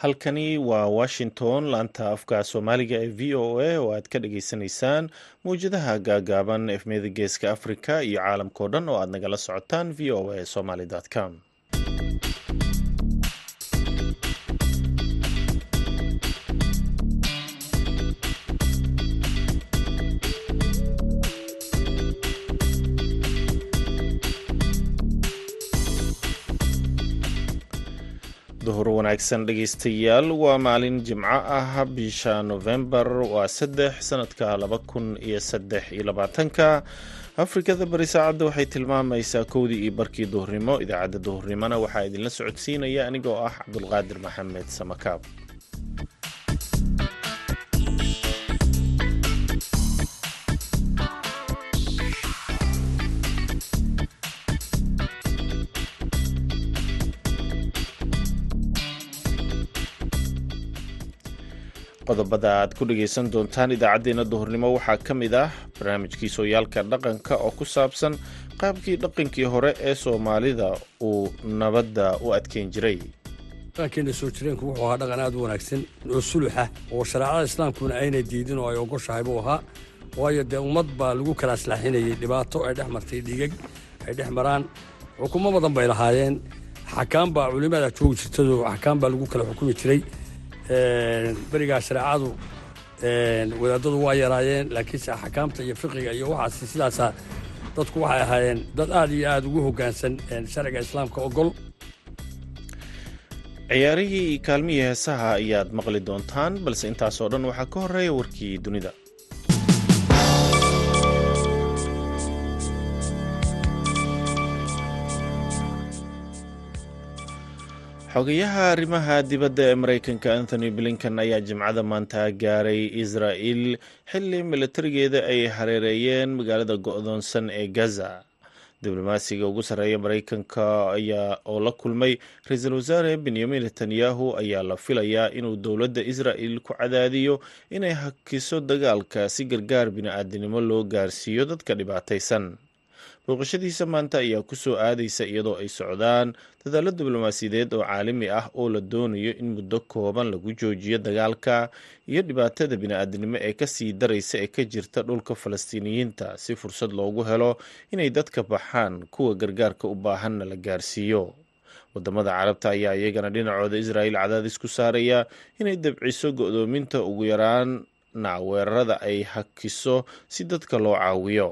halkani waa washington laanta afka soomaaliga ee v o a oo aad ka dhagaysanaysaan mawjadaha gaagaaban efmiyada geeska africa iyo caalamkao dhan oo aad nagala socotaan v o a somaly com duhur wanaagsan dhegaystayaal. Waa maalin jimco ah bisha novembar waa saddex sanadka laba kun iyo saddex iyo labaatanka. Afrikada bari saacadda waxay tilmaamaysaa kowdii iyo barkii duhurnimo. Idaacadda duhurnimona waxaa idinla socodsiinaya anigoo ah cabdulqaadir maxamed samakaab qodobada aad ku dhagaysan doontaan idaacaddeenna duhurnimo waxaa ka mid ah barnaamijkii sooyaalka dhaqanka oo ku saabsan qaabkii dhaqankii hore ee soomaalida uu nabadda u adkeyn jiray. Dhaqankeena soo jireenku wuxuu ahaa dhaqan aad u wanaagsan oo suluxa oo shareecada islaamkuna ayna diidin oo ay ogoshahay buu ahaa. Waayo dee ummad baa lagu kala aslaaxinayay dhibaato ay dhex martay dhigag ay dhex maraan. Xukumo badan bay lahaayeen. Xakaan baa culimada joogi jirtado xakaan baa lagu kala xukumi jiray berigaa shareecadu wadaadadu waa yaraayeen laakiinse xakaamta iyo fiqiga iyo waxaas sidaasa dadku waxay ahaayeen dad aad iyo aad ugu hoggaansan sharciga islaamka ogol ciyaarihii kaalmihii heesaha ayaad maqli doontaan balse intaasoo dhan waxaa ka horreeya warkii dunida xogayaha arrimaha dibadda ee maraykanka anthony blinkan ayaa jimcada maanta gaaray israa'il xilli milatarigeeda ay hareereeyeen magaalada go-doonsan ee gaza. Diblomaasiga ugu sarreeya maraykanka ayaa oo la kulmay ra'iisul wasaare benyamin netanyahu ayaa la filayaa inuu dowladda israa'il ku cadaadiyo inay hakiso dagaalka si gargaar bini-aadinimo loo gaarsiiyo dadka dhibaataysan booqashadiisa maanta ayaa ku soo aadaysa iyadoo ay socdaan dadaallo diblomaasiyadeed oo caalami ah oo la doonayo in muddo kooban lagu joojiyo dagaalka iyo dhibaatada bini-aadinimo ee ka sii daraysa ee ka jirta dhulka falastiiniyiinta. Si fursad loogu helo inay dadka baxaan kuwa gargaarka u baahanna la gaarsiiyo. Wadamada carabta ayaa iyagana dhinacooda israa'il cadaadis ku saaraya inay dabciso go-doominta ugu yaraana weerarada ay hakiso si dadka loo caawiyo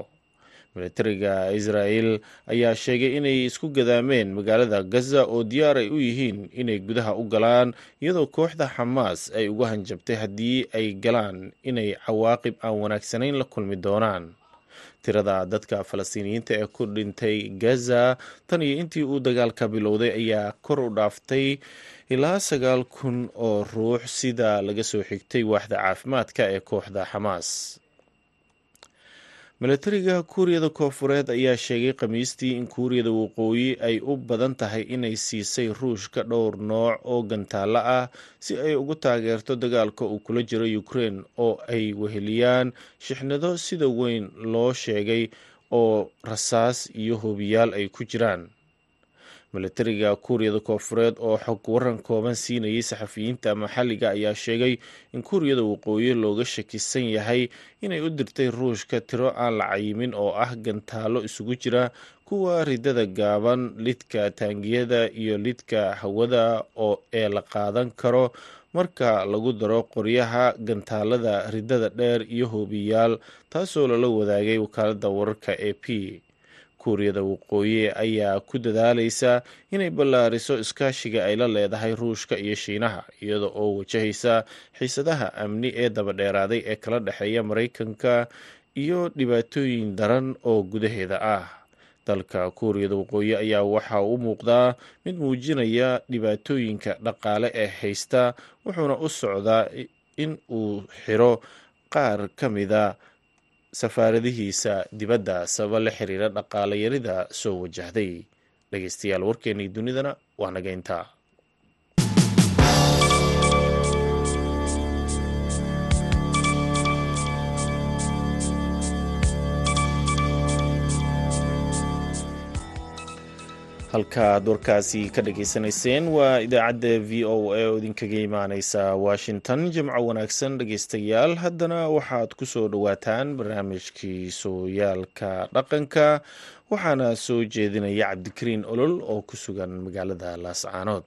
milatariga israa'il ayaa sheegay inay isku gadaameen magaalada gaza oo diyaar ay u yihiin inay gudaha u galaan iyadoo kooxda xamaas ay uga hanjabtay haddii ay galaan inay cawaaqib aan wanaagsanayn la kulmi doonaan. Tirada dadka falastiiniyiinta ee ku dhintay gaza tan iyo intii uu dagaalka bilowday ayaa kor u dhaaftay ilaa sagaal kun oo ruux sida laga soo xigtay waaxda caafimaadka ee kooxda xamaas milatariga kuuriyada koofureed ayaa sheegay khamiistii in kuuriyada waqooyi ay u badan tahay inay siisay ruushka dhowr nooc oo gantaalo ah si ay ugu taageerto dagaalka uu kula jiro ukrein oo ay weheliyaan shixnado sida weyn loo sheegay oo rasaas iyo hobiyaal ay ku jiraan milatariga kuuriyada koofureed oo xog waran kooban siinayay saxafiyiinta maxalliga ayaa sheegay in kuuriyada waqooyi looga shakisan yahay inay u dirtay ruushka tiro aan la cayimin oo ah gantaalo isugu jira kuwa ridada gaaban lidka taangiyada iyo lidka hawada oo ee la qaadan karo. Marka lagu daro qoryaha gantaalada ridada dheer iyo hoobiyaal taasoo lala wadaagay wakaalada wararka e p kuuriyada waqooyi ayaa ku dadaalaysa inay ballaariso iskaashiga ay la leedahay ruushka iyo shiinaha iyada oo wajahaysa xiisadaha amni ee dabadheeraaday ee kala dhexeeya maraykanka iyo dhibaatooyin daran oo gudaheeda ah. Dalka kuuriyada waqooyi ayaa waxa u muuqdaa mid muujinaya dhibaatooyinka dhaqaale ee haysta wuxuuna u socdaa in uu xiro qaar ka mida safaaradihiisa dibadda sababa la xiriira dhaqaale yarida soo wajahday dhegeystayaal warkeennii dunidana waa naga intaa halkaad warkaasi ka dhageysanayseen waa idaacadda v o a oo idinkaga imaaneysa washington. Jimco wanaagsan dhegeystayaal haddana waxaad ku soo dhowaataan barnaamijkii sooyaalka dhaqanka. Waxaana soo jeedinaya cabdikariin olol oo ku sugan magaalada laascaanood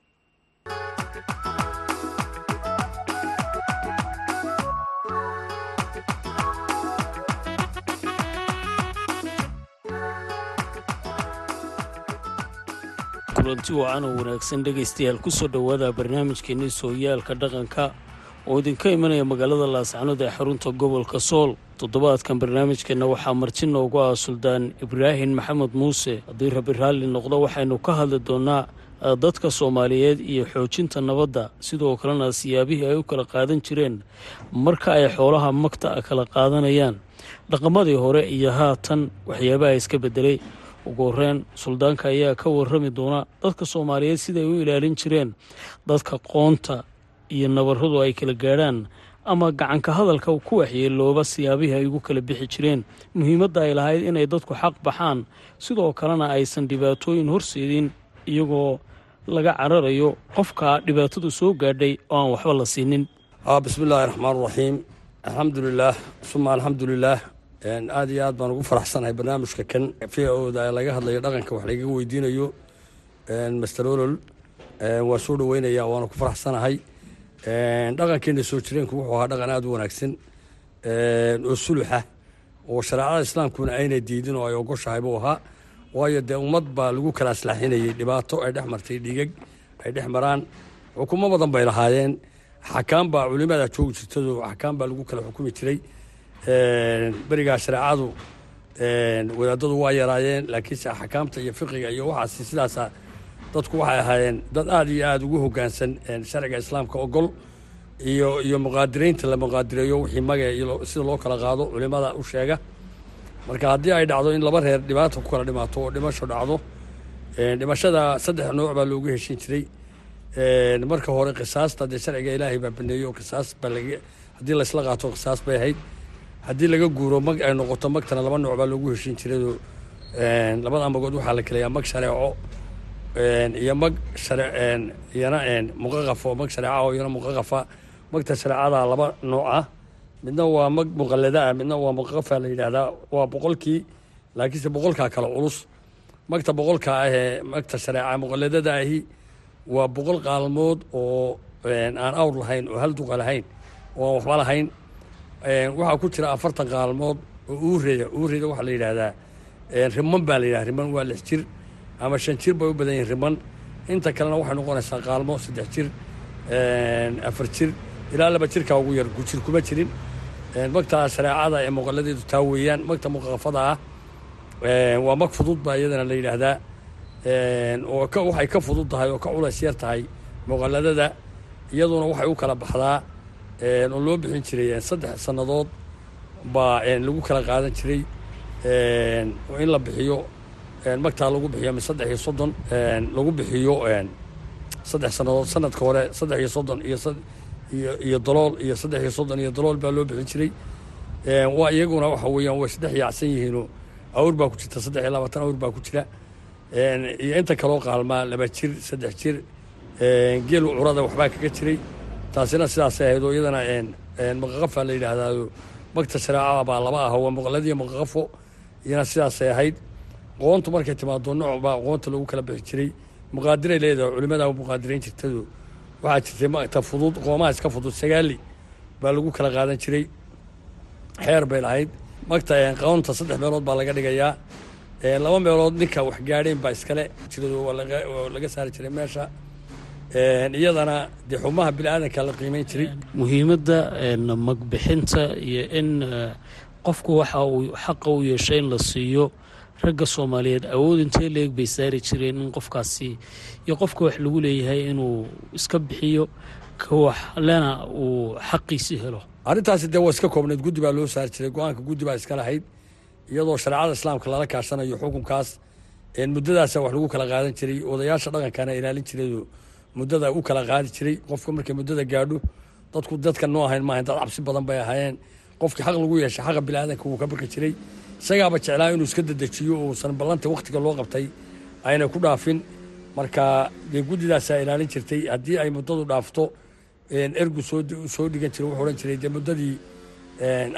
kulanti wacan oo wanaagsan dhegaystayaal ku soo dhowaada barnaamijkeenii sooyaalka dhaqanka oo idinka imanaya magaalada laascanood ee xarunta gobolka sool. Toddobaadkan barnaamijkeenna waxaa marti noogu ah suldaan ibraahim maxamed muuse. Haddii rabi raalli noqdo waxaynu ka hadli doonnaa dadka soomaaliyeed iyo xoojinta nabadda. Sidoo kalena siyaabihii ay u kala qaadan jireen marka ay xoolaha magta kala qaadanayaan. Dhaqamadii hore iyo haatan waxyaabaha iska beddelay ugu horreyn suldaanka ayaa ka warrami doona dadka soomaaliyeed siday u ilaalin jireen. Dadka qoonta iyo nabarradu ay kala gaadhaan ama gacanka hadalka ku waxyeelooba siyaabihii ay ugu kala bixi jireen. Muhiimadda ay lahayd inay dadku xaq baxaan sidoo kalena aysan dhibaatooyin horseedin iyagoo laga cararayo qofka dhibaatadu soo gaadhay oo aan waxba la siinin. Bismi illaahi raxmaan raxiim alxamdulilaah suma alxamdulilaah aad iyo aad baan ugu faraxsanahay barnaamijka kan. V oda laga hadlayo dhaqanka wax lagaga weydiinayo. Master olol waa soo dhaweynaya waana ku faraxsanahay. Dhaqankeena soo jireenku wuxuu ahaa dhaqan aada u wanaagsan. Oo suluxa oo shareecada islaamkuna aynay diidin oo ay ogoshahay buu ahaa. Waayo dee ummad baa lagu kala aslaxinayay dhibaato ay dhex martay dhigag ay dhex maraan. Xukumo badan bay lahaayeen. Xakaan baa culimada joogi jirtado xakaan baa lagu kala xukumi jiray berigaa shareecadu wadaadadu waa yaraayeen laakiinse axkaamta iyo fiqiga iyo waxaas sidaasa dadku waxay ahaayeen dad aada iyo aada ugu hogaansan sharciga islaamka ogol iyo iyo muqaadiraynta la muqaadireeyo wixii maga sida loo kala qaado culimada u sheega. Marka haddii ay dhacdo in laba reer dhibaata ku kala dhimaato oo dhimasho dhacdo dhimashada saddex nooc baa loogu heshin jiray. Marka hore qisaasta dee sharciga ilaahay baa baneeyey oo baa laga haddii laysla qaato qisaas bay ahayd haddii laga guuro mag ay noqoto magtana laba nooc baa loogu heshin jirayoo labada magood waxaa la kelayaa mag shareeco iyo mag iyana muqaqafo mag shareeca oo iyana muqaqafa. Magta shareecada laba nooc ah midna waa mag muqallada ah midna waa muqaqafa la yidhaahdaa waa boqolkii laakiinse boqolkaa kale culus. Magta boqolka ah ee magta shareeca muqalladada ahi waa boqol qaalmood oo aan awr lahayn oo hal duqa lahayn oo aan waxba lahayn waxaa ku jira afartan qaalmood oo uureeda uureeda waxaa la yidhaahdaa riman baa la yidhahda riman waa lix jir ama shan jir bay u badan yihiin riman. Inta kalena waxay noqonaysaa qaalmo saddex jir afar jir ilaa laba jirkaa ugu yar gujir kuma jirin. Magta shareecada ee muqaladeedu taa weeyaan magta muqaqafada ah waa mag fudud baa iyadana la yidhaahdaa. Oo waxay ka fudud tahay oo ka culays yar tahay muqaladada iyaduna waxay u kala baxdaa oo loo bixin jiray saddex sannadood baa lagu kala qaadan jiray. In la bixiyo magtaa lagu bixiyo saddex iyo soddon lagu bixiyo saddex sannadood sanadka hore saddex iyo soddon iyo iyo dalool iyo saddex iyo soddon iyo dalool baa loo bixin jiray. Waa iyaguna waxa weeyaan way saddex yaacsan yihiinoo awr baa ku jirta saddex iyo labaatan awr baa ku jira. Iyo inta kaloo qaalmaa laba jir saddex jir. Geel curada waxbaa kaga jiray taasina sidaasay ahayd oo iyadana muqaqafa la yidhaahdaao magta shareecada baa laba ah waa muqaladiyo muqaqafo iyana sidaasay ahayd. Qoontu markay timaado nooc baa qoonta lagu kala bixi jiray. Muqaadiray leedahay culimadaa muqaadirayn jirtado waxaa jirtay magta fudud qoomaha iska fudud sagaali baa lagu kala qaadan jiray. Xeer bay lahayd. Magta qoonta saddex meelood baa laga dhigayaa. Laba meelood ninka wax gaadheen baa iskale. Waa laga saari jiray meesha iyadana dee xumaha bini aadanka la qiimeyn jiray. Muhiimadda magbixinta iyo in qofku waxa uu xaqa u yeeshay in la siiyo ragga soomaaliyeed awood intee leeg bay saari jireen in qofkaasi iyo qofka wax lagu leeyahay inuu iska bixiyo ka wax lena uu xaqiisii helo. Arrintaasi dee waa iska koobnayd. Guddi baa loo saari jiray. Go'aanka guddi baa iska lahayd. Iyadoo shareecada islaamka lala kaashanayo xukunkaas muddadaasa wax lagu kala qaadan jiray. Odayaasha dhaqankana ilaalin jirayoo muddada u kala qaadi jiray qofka markay muddada gaadho dadku dadka noo ahayn maahayn dad cabsi badan bay ahaayeen. Qofkii xaq lagu yeeshay xaqa biniaadanka wuu ka baqi jiray. Isagaaba jeclaa inuu iska dedejiyo uusan ballanta wakhtiga loo qabtay ayna ku dhaafin. Marka dee guddidaasaa ilaalin jirtay. Haddii ay muddadu dhaafto ergu soo dhigan jiray wuxuu odhan jiray dee muddadii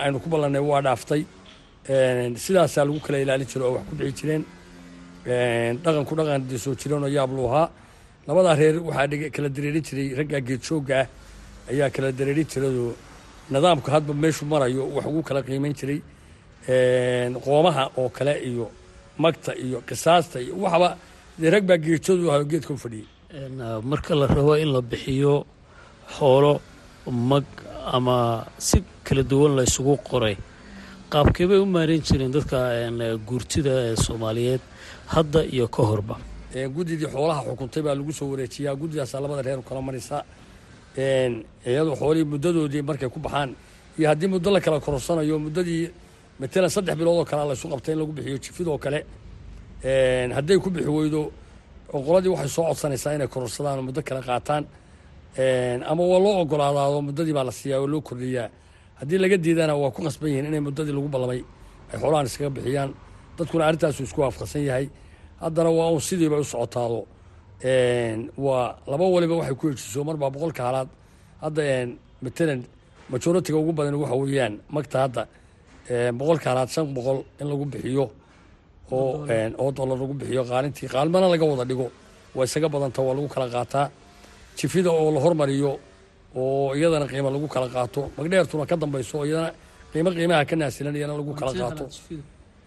aynu ku ballannay waa dhaaftay. Sidaasaa lagu kala ilaalin jiro oo wax ku dhici jireen. Dhaqanku dhaqan dee soo jireenoo yaablu ahaa labadaa reer waxaa kala dareerin jiray raggaa geedjoogga ah ayaa kala dareerin jiradoo nidaamku hadba meeshuu marayo wax ugu kala qiimayn jiray qoomaha oo kale iyo magta iyo qisaasta iyo waxba. Dee rag baa geedjoodu u fadhiyey marka la rabo in la bixiyo xoolo mag ama si kala duwan la ysugu qoray qaabkee bay u maareyn jireen dadka guurtida ee soomaaliyeed hadda iyo ka horba guddidii xoolaha xukuntay baa lagu soo wareejiyaa. Guddidaasaa labada reer kala maraysa. Iyadoo xoolihii muddadoodii markay ku baxaan. Iyo haddii muddo la kala kororsanayo muddadii matalan saddex bilood oo kalea laysu qabtay in lagu bixiyo jifidoo kale. Hadday ku bixi weydo qoladii waxay soo codsanaysaa inay kororsadaan muddo kale qaataan. Ama waa loo ogolaadaado muddadii baa la siiyaa oo loo kordhiyaa. Haddii laga diidana waa ku qasban yihiin inay muddadii lagu ballamay. Ay xoolahan iskaga bixiyaan. Dadkuna arrintaasu isku waafaqsan yahay haddana waa uun sidiiba u socotaado. Waa laba waliba waxay ku heshiiso marbaa boqolka halaad. Hadda matalan majoritiga ugu badan waxa weeyaan magta hadda boqolka halaad shan boqol in lagu bixiyo oo oo dollar lagu bixiyo qaalintii qaalmana laga wada dhigo. Waa isaga badanta waa lagu kala qaataa. Jifida oo la hormariyo oo iyadana qiimo lagu kala qaato. Magdheertuna ka dambayso oo iyadana qiimo qiimaha ka naasilan iyana lagu kala qaato.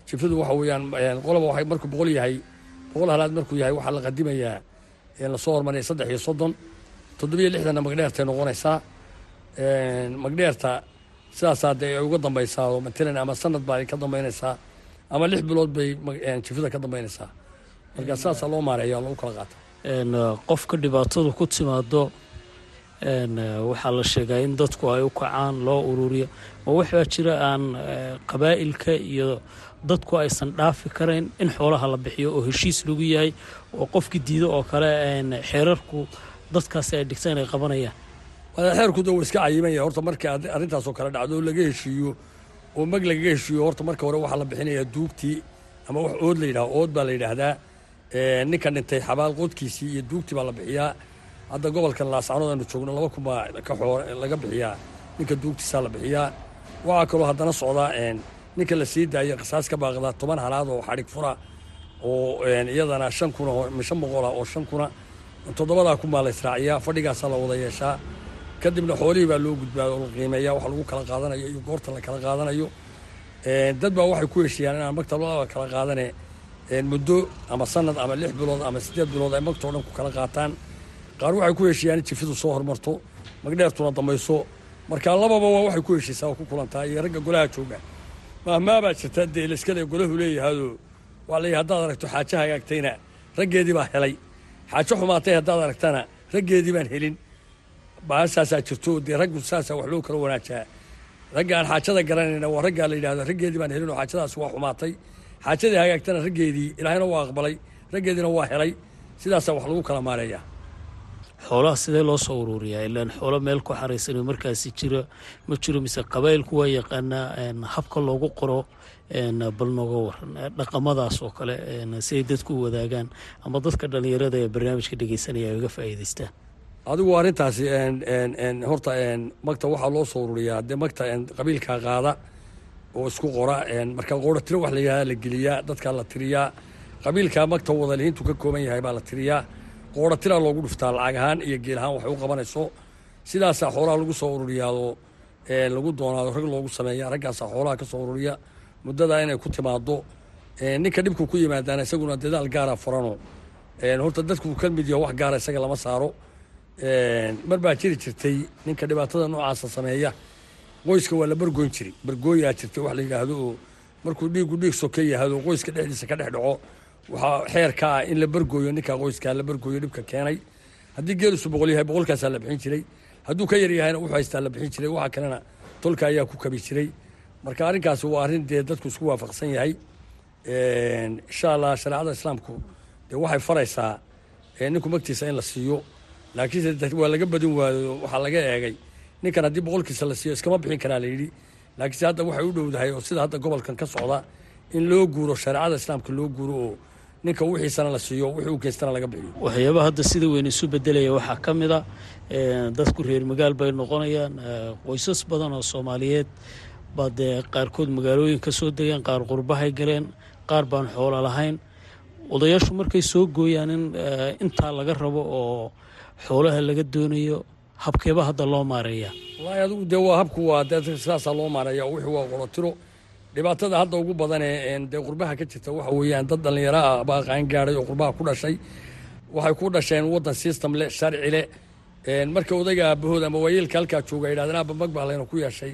jifidu waxa weeyaan waxay markuu boqol yahay boqol halaad markuu yahay waxaa la qadimayaa la soo hormariyay saddex iyo soddon. Toddobiyo lixdanna magdheertay noqonaysaa. Magdheerta sidaasaa dee ay uga dambaysaa oo matalan ama sanad baa ka dambaynaysaa ama lix bilood bay jifida ka dambaynaysaa. Marka sidaasaa loo maareeya lagu kala qaata. Qofka dhibaatadu ku timaado waxaa la sheegaa in dadku ay u kacaan loo ururiyo. Ma waxbaa jira aan qabaa'ilka iyo dadku aysan dhaafi karayn in xoolaha la bixiyo oo heshiis lagu yahay oo qofkii diido oo kale xeerarku dadkaasi ay dhigtaan ay qabanayaan. Xeerku da wa iska cayimanya horta marka arrintaasoo kale dhacdo laga heshiiyo oo mag lagaga heshiiyo horta marka hore waxaa la bixinayaa duugtii ama wax ood la yidhaha ood baa la yidhaahdaa ninka dhintay xabaal qoodkiisii iyo duugtii baa la bixiyaa. Hadda gobolkan laascanood aanu joogno laba kun baa ka xoo laga bixiyaa. Ninka duugtiisaa la bixiyaa. Waxaa kaloo haddana socdaa ninka la sii daaya qisaas baaqdaa toban halaad oo xadhig oo iyadana shan kuna shan boqola oo shan kuna toddobadaa kun baa la israaciyaa fadhigaasaa la wada yeeshaa. Kadibna xoolihii baa loo gudbaa oo la qiimeeyaa waxa lagu kala qaadanayo iyo goorta la kala qaadanayo. Dad baa waxay ku heshiiyaan inaan magtabada kala qaadane muddo ama sanad ama lix bilood ama siddeed bilood ay magtoo dhan ku kala qaataan. Qaar waxay ku heshiiyaan in jifidu soo hormarto magdheertuna dambayso. Marka lababa waa waxay ku heshiisaa oo ku kulantaa iyo ragga golaha jooga mahmaabaa jirta dee layskale golahu leeyahaadoo waa la haddaad aragto xaajo hagaagtayna raggeedii baa helay. Xaajo xumaatay haddaad aragtana raggeedii baan helin. Baashaasaa jirto dee raggu saasaa wax loo kala wanaajaa. Ragga aan xaajada garanayna waa raggaa la yidhahdo raggeedii baan helin oo xaajadaas waa xumaatay. Xaajadii hagaagtana raggeedii ilaahayna waa aqbalay raggeediina waa helay. Sidaasaa wax lagu kala maareeyaa xoolaha sidee loo soo uruuriyaa ilaan xoolo meel ku xaraysanoo markaasi jira ma jiro mise qabaa'ilku waa yaqaanaa habka loogu qoro bal nooga waran. Dhaqamadaas oo kale si ay dadku u wadaagaan ama dadka dhallinyarada ee barnaamijka dhegeysanaya ay uga faa'iidaystaan adigu arrintaasi horta magta waxaa loo soo ururiyaa. Dee magta qabiilkaa qaada oo isku qora marka qoora tiro wax la la geliyaa dadkaa la tiriyaa. Qabiilkaa magta wadalihiintu ka kooban yahay baa la tiriyaa qoora tiraa loogu dhuftaa lacag ahaan iyo geel ahaan waxay u qabanayso sidaasaa xoolaha lagu soo ururiyaado lagu doonaado rag loogu sameeya raggaasaa xoolaha ka soo ururiya muddadaa inay ku timaado ninka dhibku ku yimaadaana isaguna dadaal gaara furano. Horta dadku ka mid yaho wax gaara isaga lama saaro. Mar baa jiri jirtay ninka dhibaatada noocaasa sameeya. Qoyska waa la bargoyn jiri bargooyaa jirtay wax la yidhaahdo oo markuu dhiigu dhiig soke yahado qoyska dhexdiisa ka dhex dhaco waxaa xeerka ah in la bargooyo ninka qoyskaa la bargooyo dhibka keenay. Haddii geelisu boqol yahay boqolkaasaa la bixin jiray. Hadduu ka yar yahayna wuxuu haystaa la bixin jiray. Waxa kalena tolka ayaa ku kabi jiray. Marka arrinkaasi waa arrin dee dadku isku waafaqsan yahay. Insha allah shareecada islaamku dee waxay faraysaa ninku magtiisa in la siiyo. Laakiinse waa laga badin waayo waxaa laga eegay. Ninkan haddii boqolkiisa la siiyo iskama bixin karaa la yidhi. Laakiinse hadda waxay u dhowdahay oo sida hadda gobolkan ka socda in loo guuro shareecada islaamka loo guuro oo ninka wixiisana la siiyo wixii geystana laga bixiyo waxyaabaha hadda sida weyn isu bedelaya waxaa ka mid a dadku reer magaal bay noqonayaan qoysas badan oo soomaaliyeed baa dee qaarkood magaalooyin ka soo degeen qaar qurbahay galeen qaar baan xoolo lahayn. Odayaashu markay soo gooyaan in intaa laga rabo oo xoolaha laga doonayo habkeeba hadda loo maareeya wallaahi adigu dee waa habku waa dee sidaasaa loo maareeya wixii waa qorotiro dhibaatada hadda ugu badanee dee qurbaha ka jirta waxa weeyaan dad dhallinyaro ah baa qaan gaadhay oo qurbaha ku dhashay. Waxay ku dhasheen waddan system leh sharci leh marka odayga aabahood ama waayeelka halkaa jooga yidhahdeen aaba mag ku yeeshay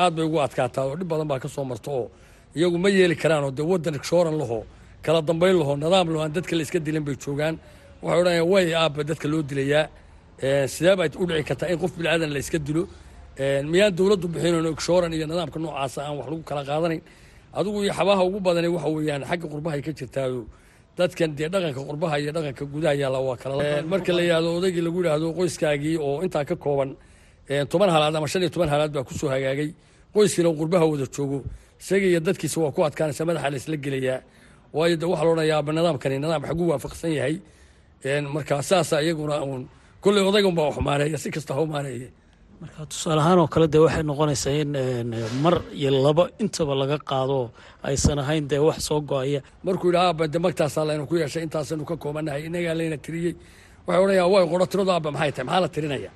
aad bay ugu adkaataa oo dhib badan baa ka soo marta oo iyagu ma yeeli karaanoo dee waddan shooran laho kala dambayn laho nidaam laho aan dadka la iska dilin bay joogaan. Waxay odhanayaan way aabba dadka loo dilayaa. Sidee baa u dhici kartaa in qof bilaadan la iska dilo miyaan dowladdu bixinayn shooran iyo nidaamka noocaasa aan wax lagu kala qaadanayn adigu iyo xabaha ugu badani waxa weeyaan xagga qurbahay ka jirtaayo. Dadkan dee dhaqanka qurbaha iyo dhaqanka gudaha yaalla waa kala marka la yidhahdo odaygii lagu yidhaahdo qoyskaagii oo intaa ka kooban toban halaad ama shan iyo toban halaad baa ku soo hagaagay. Qoyskiina qurbaha wada joogo. Isaga iyo dadkiisa waa ku adkaanaysa madaxa la isla gelayaa. Waayo de waxaa loodhanayaa nidaamkani nidaam xagu waafaqsan yahay. Marka saasa iyaguna uun kolley odaygan baa wax maareeya si kasta ha u maareeye marka tusaale ahaan oo kale dee waxay noqonaysaa in mar iyo laba intaba laga qaado aysan ahayn dee wax soo go'aya. Markuu yidhi aaba de magtaasaa laynu ku yeeshay intaasaynu ka koobannahay inagaa layna tiriyey. Waxay odhanayaa way qoro tiradu aaba maxay tahay? Maxaa la tirinaya?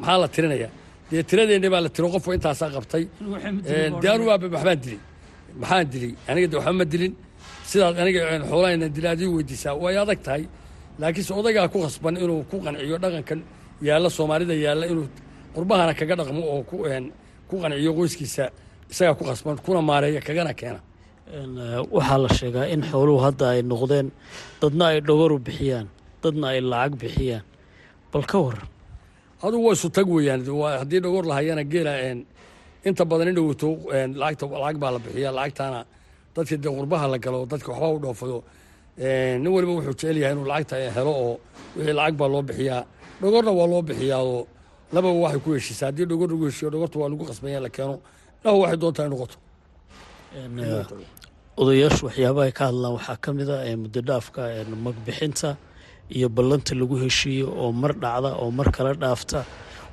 Maxaa la tirinaya? Dee tiradeenni baa la tiro qofku intaasaa qabtay. Dee anu aaba waxbaan dilay maxaan dilay aniga de waxba ma dilin. Sidaas aniga xoolahayna dila adii weydiisaa. Way adag tahay. Laakiinse odaygaa ku khasban inuu ku qanciyo dhaqankan yaalla soomaalida yaalla inuu qurbahana kaga dhaqmo oo ku qanciyo qoyskiisa isagaa ku khasban kuna maareeya kagana keena. Waxaa la sheegaa in xooluhu hadda ay noqdeen dadna ay dhogoru bixiyaan dadna ay lacag bixiyaan. Bal ka waran adugu waa isu tag weeyaan. Haddii dhogor lahayana geela inta badan in dhowto lacag baa la bixiya lacagtaana dadkii dee qurbaha la galo dadka waxba u dhoofado. Nin waliba wuxuu jecel yahay inuu lacagta helo oo wixii lacag baa loo bixiyaa. Dhogorna waa loo bixiyaa oo lababa waxay ku heshiisaa haddii dhogor lagu heshiiyo dhogorta waa lagu qasbanya la keeno dhaho waxay doontaa ay noqoto. Odayaashu waxyaabaha ka hadlaan waxaa ka mid a muddo dhaafka magbixinta iyo ballanta lagu heshiiyo oo mar dhacda oo mar kala dhaafta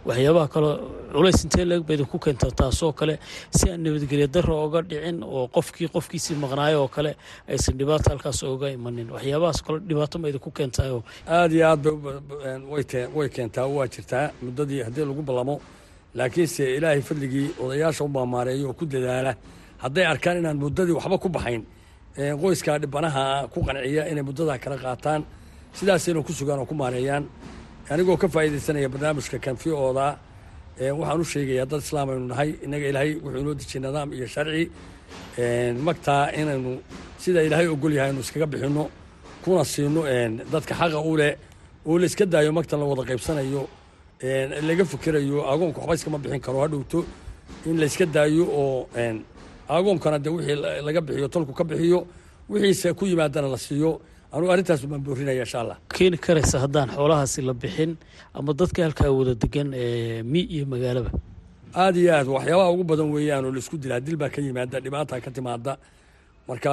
waxyaabaha kale culays intee leeg ba idinku keenta taasoo kale si aan nabadgelya daro oga dhicin oo qofkii qofkiisii maqnaayo oo kale aysan dhibaato halkaas oga imanin. Waxyaabahaas kale dhibaato ma idinku keentaayo? Aada iyo aad bay way keentaa waa jirtaa muddadii haddii lagu ballamo. Laakiinse ilaahay fadligii odayaasha u maamaareeyo oo ku dadaala hadday arkaan inaan muddadii waxba ku baxayn qoyskaa dhibanaha ku qanciya inay muddadaa kala qaataan sidaasayna ku sugaan oo ku maareeyaan anigoo ka faa'iidaysanaya barnaamijka kanfiyooda waxaan u sheegayaa dad islaam aynu nahay innaga ilaahay wuxuu inoo dejiyey nidaam iyo sharci. Magtaa inaynu sida ilaahay ogol yahay aynu iskaga bixinno kuna siino dadka xaqa u leh oo la iska daayo magtan la wada qaybsanayo laga fikerayo agoonka waxba iskama bixin karo hadhowto in la iska daayo oo agoonkana dee wixii laga bixiyo tolku ka bixiyo wixiise ku yimaadana la siiyo anugu arrintaas baan boorinaya insha allah keeni karaysa haddaan xoolahaasi la bixin ama dadka halkaa wada degan mi iyo magaalaba. Aada iyo aad waxyaabaha ugu badan weeyaan oo la isku dilaa dil baa ka yimaada dhibaata ka timaada marka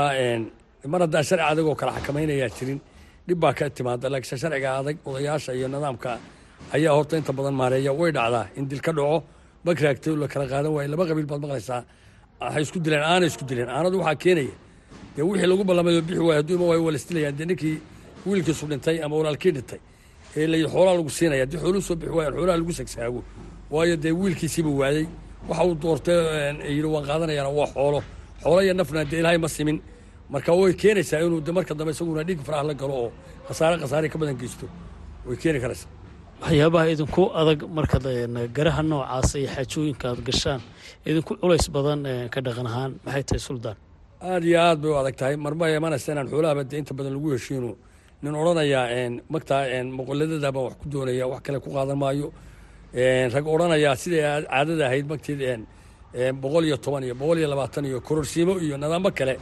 mar haddaan sharci adag oo kala xakamaynayaa jirin dhib baa ka timaada laakiinse sharciga adag odayaasha iyo nidaamka ayaa horta inta badan maareeya. Way dhacdaa in dil ka dhaco bagraagtay la kala qaadan waayo laba qabiil baad maqlaysaa. Waxay isku dileen aana isku dileen. Aanadu waxaa keenaya dee wixii lagu ballamayo bixi waayo hadduu ima waayo waa laisdilayaan dee ninkii wiilkiisu dhintay ama walaalkii dhintay ee la xoolaa lagu siinaya haddii xooluhu soo bixi waayan xoolaha lagu sagsaago waayo dee wiilkiisiiba waayey. Waxa uu doortay yidhi waan qaadanayana waa xoolo. Xoolo iyo nafna dee ilaahay ma simin. Marka way keenaysaa inuu de marka dambe isaguna dhiig faraha la galo oo khasaare khasaare ka badan geysto. Way keeni karaysaa. Waxyaabaha idinku adag markaad garaha noocaasa iyo xaajooyinka aad gashaan idinku culays badan ka dhaqan ahaan maxay tahay suldaan aada iyo aad bay u adag tahay marma imanaysa inaan xoolahaba dee inta badan lagu heshiino nin odhanayaa magtaa moqoladada baan wax ku doonaya wax kale ku qaadan maayo. Rag odhanayaa siday caadada ahayd magteed boqol iyo toban iyo boqol iyo labaatan iyo kororsiimo iyo nidaamo kale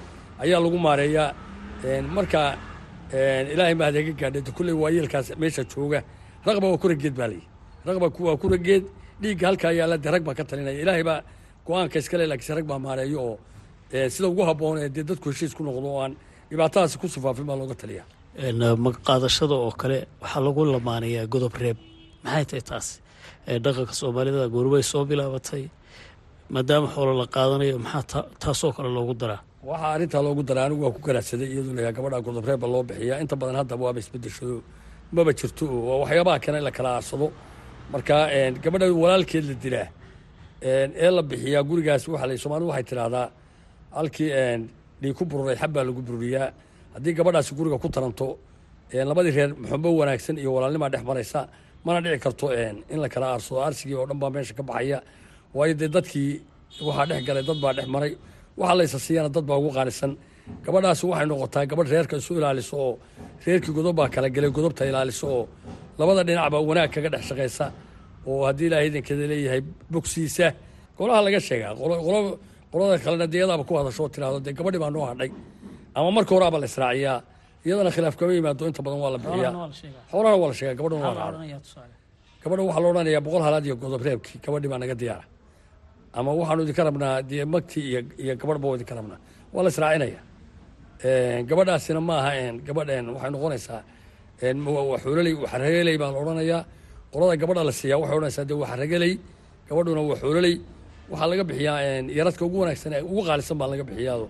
ayaa lagu maareeyaa. Marka ilaahay ma adeega gaadhay kulley waayeelkaas meesha jooga. Raqba waa kurageed baa layihi raqba waa kurageed dhiigga halkaa yaalla dee rag baa ka talinaya ilaahay baa go'aanka iskale laakiinse rag baa maareeyo oo sida ugu habboon ee dee dadku heshiis ku noqdo oo aan dhibaatadaasi ku sufaafin baa looga taliyaa. Magaqaadashada oo kale waxaa lagu lamaanayaa godob reeb. Maxay tahay taas? Dhaqanka soomaalida goorubay soo bilaabatay maadaama xoolo la qaadanayo maxaa taasoo kale loogu daraa? Waxaa arrintaa loogu daraa. Anigu waa ku garaadsaday iyadoo layaa gabadha godob reebba loo bixiyaa. Inta badan hadda waaba isbedeshado. Maba jirto oo waa waxyaabaha kale in la kala aarsado marka gabadha walaalkeed la dilaa ee la bixiyaa gurigaas waxa la soomaalidu waxay tidhaahdaa halkii dhii ku bururay xab baa lagu bururiyaa. Haddii gabadhaasi guriga ku taranto labadii reer muxubo wanaagsan iyo walaalnimaa dhex maraysa mana dhici karto in la kala aarsado aarsigii oo dhan baa meesha ka baxaya. Waayo dee dadkii waxaa dhex galay dad baa dhex maray. Waxa laysa siiyana dad baa ugu qaalisan. Gabadhaasi waxay noqotaa gabadh reerka isu ilaaliso oo reerkii godob baa kala gelay godobta ilaaliso oo labada dhinacba wanaag kaga dhex shaqaysa oo haddii ilaahay idankeeda leeyahay bogsiisa. Golaha laga sheegaa qolada kalena dee iyadaaba ku hadasho oo tiraahdo dee gabadhi baa noo hadhay. Ama marka horeaba la israaciyaa. Iyadana khilaaf kama yimaado inta badan waa la bixiyaa. Xoolahana waa la sheegaa gabadhana waa la waxaa la odhanayaa boqol halaad iyo godob reebkii gabadhi baa naga diyaara. Ama waxaanu idinka rabnaa dee magtii iyo iyo gabadhba idinka rabnaa waa la israacinaya. Gabadhaasina ma aha gabadh waxay noqonaysaa waxuulaley waxrageley baa la odhanayaa qolada gabadha la siiyaa waxay odhanaysaa dee waxrageley gabadhuna waxuulaley waxaa laga bixiyaa yaradka ugu wanaagsan ee ugu qaalisan baa laga bixiyaado.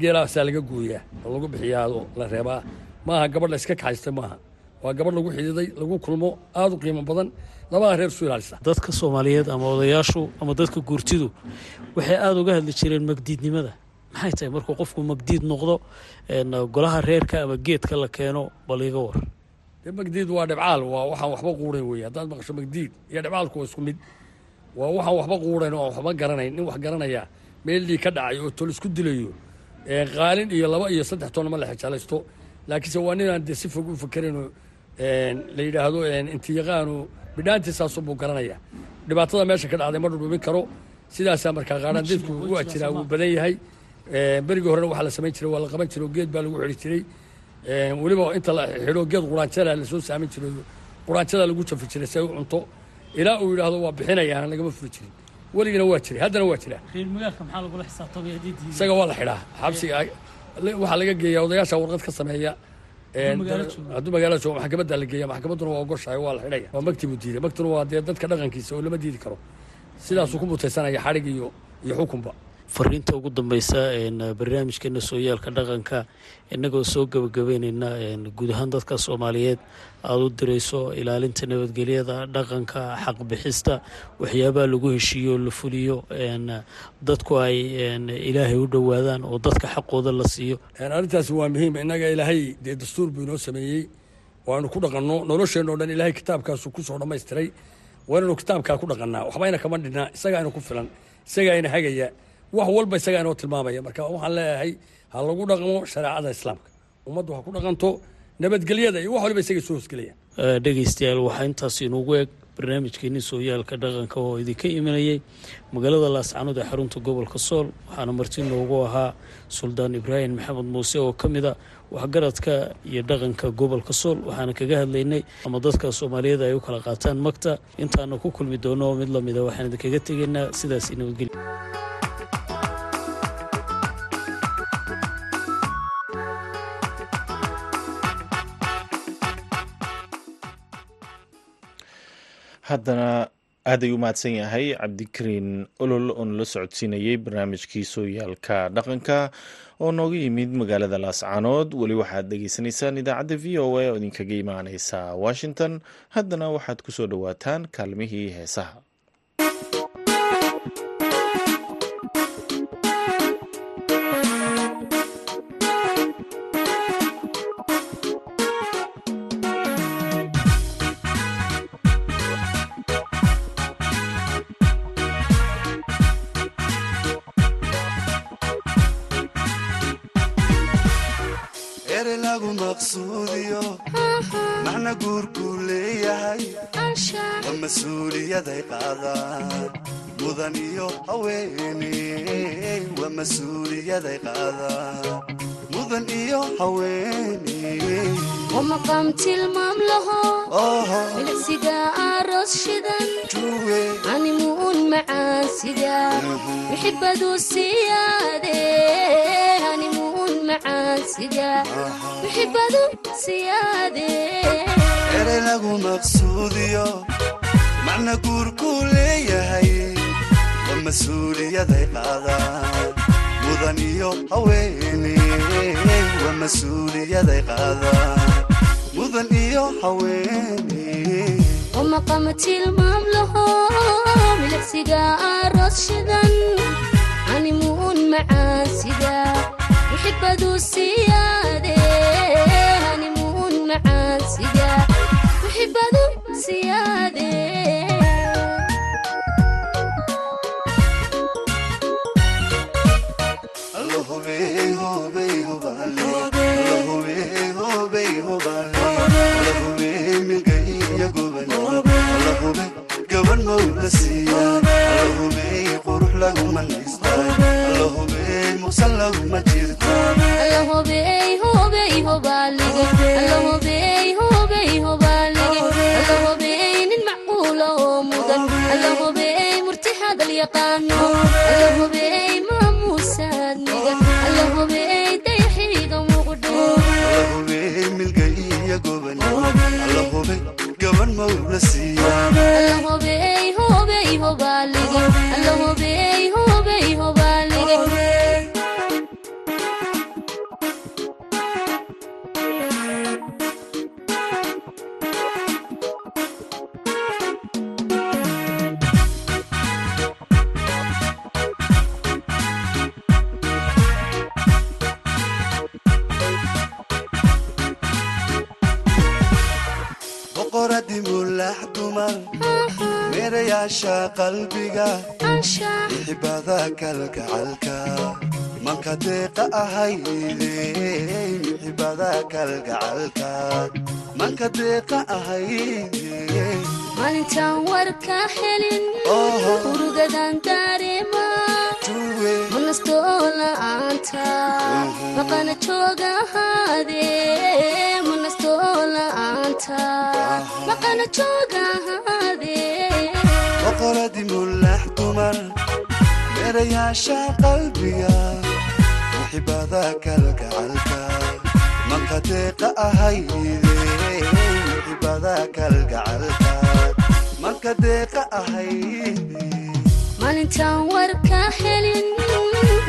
Geelaasaa laga gooyaa oo lagu bixiyaado la reebaa. Maaha gabadh la iska kaxaysta maaha. Waa gabadh lagu xididay lagu kulmo aada u qiimo badan. Labada reer isu ilaalisa dadka soomaaliyeed ama odayaashu ama dadka guurtidu waxay aada uga hadli jireen magdiidnimada. Maxay tahay markuu qofku magdiid noqdo golaha reerka ama geedka la keeno bal iga war. Magdiid waa dhibcaal waa waxaan waxba quuran weeye haddaad maqasho magdiid iyo dhibcaalku waa isku mid waa waxaan waxba quuran oo aan waxba garanayn nin wax garanaya. Meeldii ka dhacay oo tol isku dilayo qaalin iyo laba iyo saddex toonna ma la xijaalaysto. Laakiinse waa ninaan dee si fog u fakerayno la yidhaahdo inti yaqaanu bidhaantiisaasu buu garanaya dhibaatada meesha ka dhacday ma dhudhumin karo. Sidaasaa markaa qaadhaandeedku waa jiraa wuu badan yahay. Berigii horena waxaa la samayn jiray waa la qaban jiray oo geed baa lagu xidhi jiray. Weliba inta la xidho geed quraanjada la soo saamin jiray. Quraanjada lagu jafi jiray si ay u cunto ilaa uu yidhaahdo waa bixinayaan lagama furi jirin. Weligina waa jiray haddana waa jiraa. Isaga waa la xidhaa. Xabsiga waxaa laga geeyaa odayaasha warqad ka sameeya hadduu magaalada joogo maxkamadda la geeya maxkamadduna waa ogoshahay waa la xidhaya. Waa magti buu diiday. Magtuna waa dee dadka dhaqankiisa oo lama diidi karo. Sidaasuu ku mutaysanaya xadhig iyo iyo xukunba fariinta ugu dambeysa barnaamijkeena sooyaalka dhaqanka innagoo soo gebagabeyneyna guud ahaan dadka soomaaliyeed aada u dirayso ilaalinta nabadgelyada dhaqanka xaqbixista waxyaabaha lagu heshiiyo la fuliyo dadku ay ilaahay u dhowaadaan oo dadka xaqooda la siiyo. Arrintaasi waa muhiim. Innaga ilaahay dee dastuur buu inoo sameeyey. Waanu ku dhaqanno. Nolosheenno dhan ilaahay kitaabkaasu ku soo dhammaystiray waa inaynu kitaabkaa ku dhaqannaa. Waxbayna kama dhinaa isagaa ina ku filan. Isagaa ina hagaya wax walba isagaa inoo tilmaamaya. Marka waxaan leeyahay ha lagu dhaqmo shareecada islaamka. Ummaddu ha ku dhaqanto nabadgelyada iyo wax waliba isagay soo hosgelayaan. Dhegaystayaal waxaa intaas inugu eg barnaamijkeenii sooyaalka dhaqanka oo idinka imanayay magaalada laascanood ee xarunta gobolka sool. Waxaana marti noogu ahaa suldaan ibraahim maxamed muuse oo ka mid a waxgaradka iyo dhaqanka gobolka sool. Waxaana kaga hadlaynay ama dadka soomaaliyeed ay u kala qaataan magta. Intaana ku kulmi doono mid lamida waxaan idinkaga tegaynaa sidaas nabadgelya haddana aaday u mahadsan yahay cabdikariin olol oo nala socodsiinayey barnaamijkii sooyaalka dhaqanka oo nooga yimid magaalada laascaanood weli waxaad dhegeysanaysaan idaacadda v o a oo idinkaga imaaneysa washington. Haddana waxaad ku soo dhowaataan kaalmihii heesaha suudiyo. Macna guurkuu leeyahay waa mas'uuliyaday qaadaan. Mudan iyo haweeney. Waa mas'uuliyaday qaadaan. Mudan iyo haweeney. Wamaqaam tilmaam laho. Milicsiga aroos shidan animuun macaansiga wixibaduu siyaade erey lagu maqsuudiyo macna guurkuu leeyahay waa mas'uuliyaday qaadaan. Mudan iyo haweene waa mas'uuliyaday qaadaan. Mudan iyo haweene oo maqama tilmaam laho milicsiga aroos shidan animuun macaansiga muxibadu siyaade animuun macaansiga muxibadu siyaade Alla hubey, milkay iyo gubane. Alla hubey, gaban mawla siiya. Manka deeqa maalintaan warka helin urugadan dareema juwe manastoo la'aanta maqana jooga ahaade manastoo la'aanta maqana jooga ahaade boqoradii mulax dumar meerayaasha qalbiga xibada kalgacalka manka deeqa ahayde maalintaan warka helin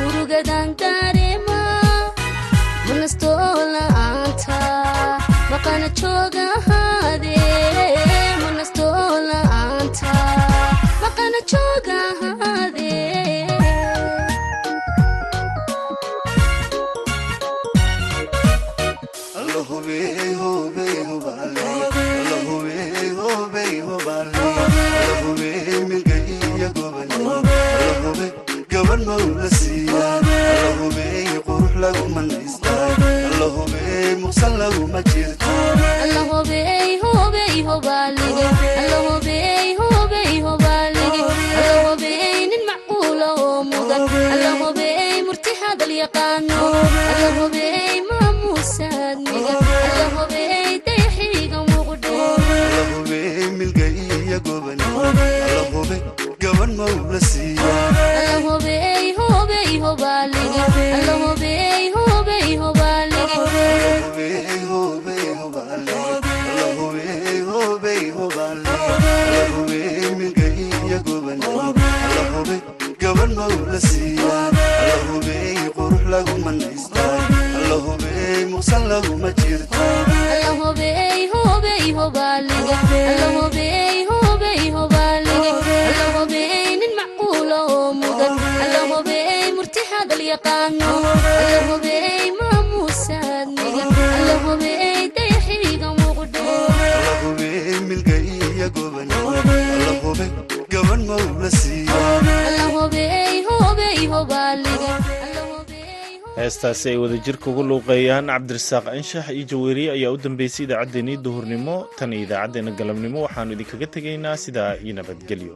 urugadan dareema manastoo la'aanta maqana jooga nin macquula oo mudan alla hobey murti hadal yaqaano Alla hubey, qurux laguma naystaa. Alla hubey, muqsan laguma jirta. Heestaasi ay wadajirka ugu luuqeeyaan cabdirasaaq anshax iyo jaweeriye ayaa u dambeysay idaacaddeenii duhurnimo tan iyo idaacaddeenna galabnimo. Waxaannu idinkaga tegaynaa sidaa iyo nabadgelyo